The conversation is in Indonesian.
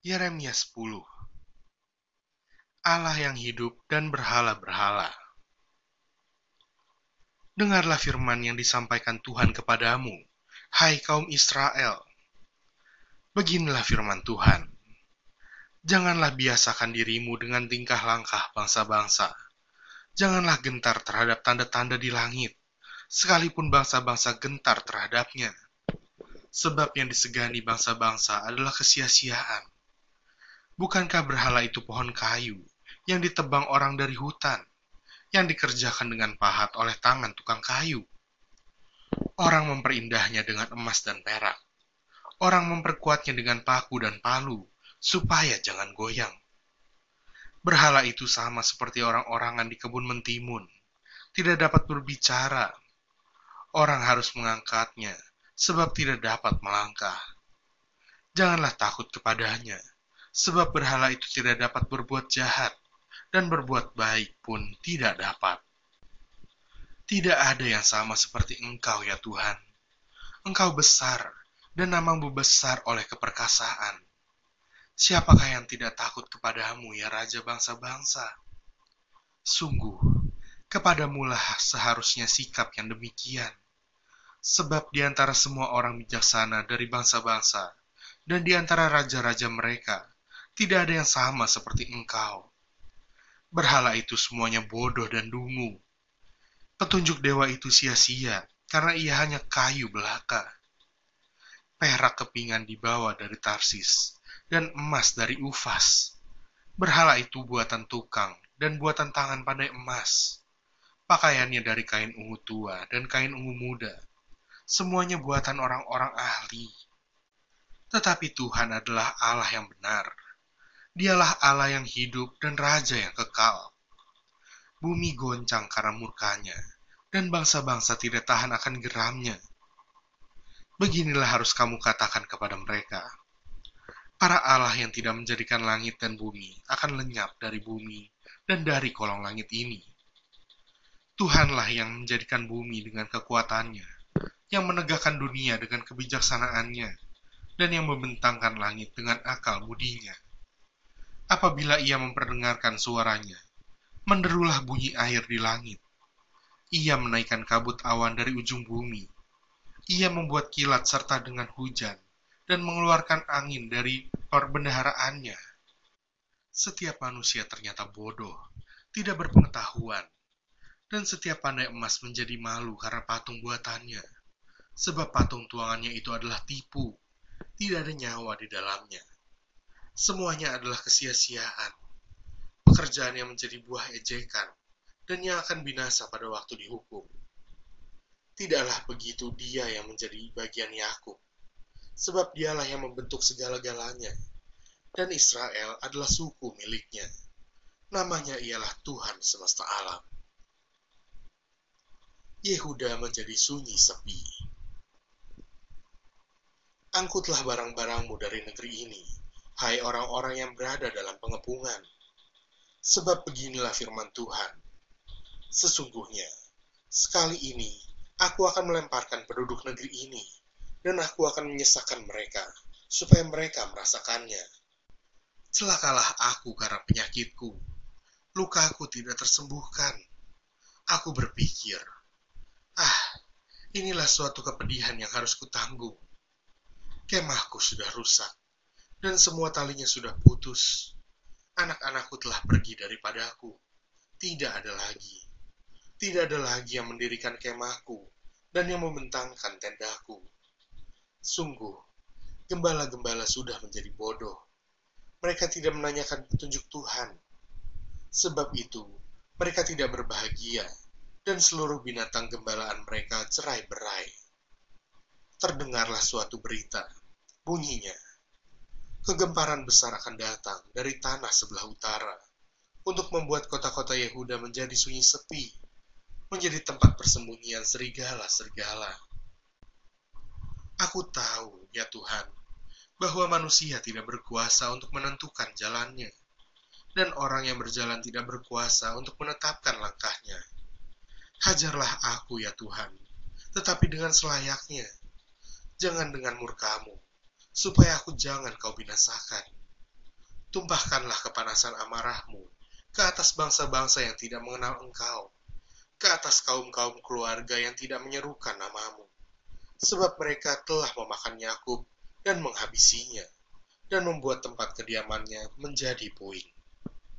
Yeremia 10 Allah yang hidup dan berhala-berhala. Dengarlah firman yang disampaikan Tuhan kepadamu, hai kaum Israel. Beginilah firman Tuhan. Janganlah biasakan dirimu dengan tingkah langkah bangsa-bangsa. Janganlah gentar terhadap tanda-tanda di langit, sekalipun bangsa-bangsa gentar terhadapnya. Sebab yang disegani bangsa-bangsa adalah kesia-siaan Bukankah berhala itu pohon kayu yang ditebang orang dari hutan, yang dikerjakan dengan pahat oleh tangan tukang kayu? Orang memperindahnya dengan emas dan perak. Orang memperkuatnya dengan paku dan palu, supaya jangan goyang. Berhala itu sama seperti orang-orangan di kebun mentimun, tidak dapat berbicara. Orang harus mengangkatnya, sebab tidak dapat melangkah. Janganlah takut kepadanya, sebab berhala itu tidak dapat berbuat jahat, dan berbuat baik pun tidak dapat. Tidak ada yang sama seperti Engkau, ya Tuhan. Engkau besar, dan namamu besar oleh keperkasaan. Siapakah yang tidak takut kepadamu, ya Raja bangsa-bangsa? Sungguh, kepadamulah seharusnya sikap yang demikian. Sebab di antara semua orang bijaksana dari bangsa-bangsa, dan di antara raja-raja mereka, tidak ada yang sama seperti engkau. Berhala itu semuanya bodoh dan dungu. Petunjuk dewa itu sia-sia, karena ia hanya kayu belaka. Perak kepingan dibawa dari Tarsis, dan emas dari Ufas. Berhala itu buatan tukang, dan buatan tangan pandai emas. Pakaiannya dari kain ungu tua dan kain ungu muda. Semuanya buatan orang-orang ahli. Tetapi Tuhan adalah Allah yang benar, Dialah Allah yang hidup dan Raja yang kekal. Bumi goncang karena murkanya, dan bangsa-bangsa tidak tahan akan geramnya. Beginilah harus kamu katakan kepada mereka. Para Allah yang tidak menjadikan langit dan bumi akan lenyap dari bumi dan dari kolong langit ini. Tuhanlah yang menjadikan bumi dengan kekuatannya, yang menegakkan dunia dengan kebijaksanaannya, dan yang membentangkan langit dengan akal budinya apabila ia memperdengarkan suaranya. Menderulah bunyi air di langit. Ia menaikkan kabut awan dari ujung bumi. Ia membuat kilat serta dengan hujan dan mengeluarkan angin dari perbendaharaannya. Setiap manusia ternyata bodoh, tidak berpengetahuan, dan setiap pandai emas menjadi malu karena patung buatannya. Sebab patung tuangannya itu adalah tipu, tidak ada nyawa di dalamnya semuanya adalah kesia-siaan. Pekerjaan yang menjadi buah ejekan dan yang akan binasa pada waktu dihukum. Tidaklah begitu dia yang menjadi bagian Yakub, sebab dialah yang membentuk segala-galanya, dan Israel adalah suku miliknya. Namanya ialah Tuhan semesta alam. Yehuda menjadi sunyi sepi. Angkutlah barang-barangmu dari negeri ini, hai orang-orang yang berada dalam pengepungan. Sebab beginilah firman Tuhan. Sesungguhnya, sekali ini aku akan melemparkan penduduk negeri ini, dan aku akan menyesakkan mereka, supaya mereka merasakannya. Celakalah aku karena penyakitku, lukaku tidak tersembuhkan. Aku berpikir, ah, inilah suatu kepedihan yang harus kutanggung. Kemahku sudah rusak, dan semua talinya sudah putus. Anak-anakku telah pergi daripadaku. Tidak ada lagi. Tidak ada lagi yang mendirikan kemahku dan yang membentangkan tendaku. Sungguh, gembala-gembala sudah menjadi bodoh. Mereka tidak menanyakan petunjuk Tuhan. Sebab itu, mereka tidak berbahagia, dan seluruh binatang gembalaan mereka cerai-berai. Terdengarlah suatu berita, bunyinya, kegemparan besar akan datang dari tanah sebelah utara untuk membuat kota-kota Yehuda menjadi sunyi sepi, menjadi tempat persembunyian serigala-serigala. Aku tahu, ya Tuhan, bahwa manusia tidak berkuasa untuk menentukan jalannya, dan orang yang berjalan tidak berkuasa untuk menetapkan langkahnya. Hajarlah aku, ya Tuhan, tetapi dengan selayaknya, jangan dengan murkamu, supaya aku jangan kau binasakan. tumpahkanlah kepanasan amarahmu ke atas bangsa-bangsa yang tidak mengenal engkau, ke atas kaum-kaum keluarga yang tidak menyerukan namamu. Sebab mereka telah memakan Yakub dan menghabisinya, dan membuat tempat kediamannya menjadi puing.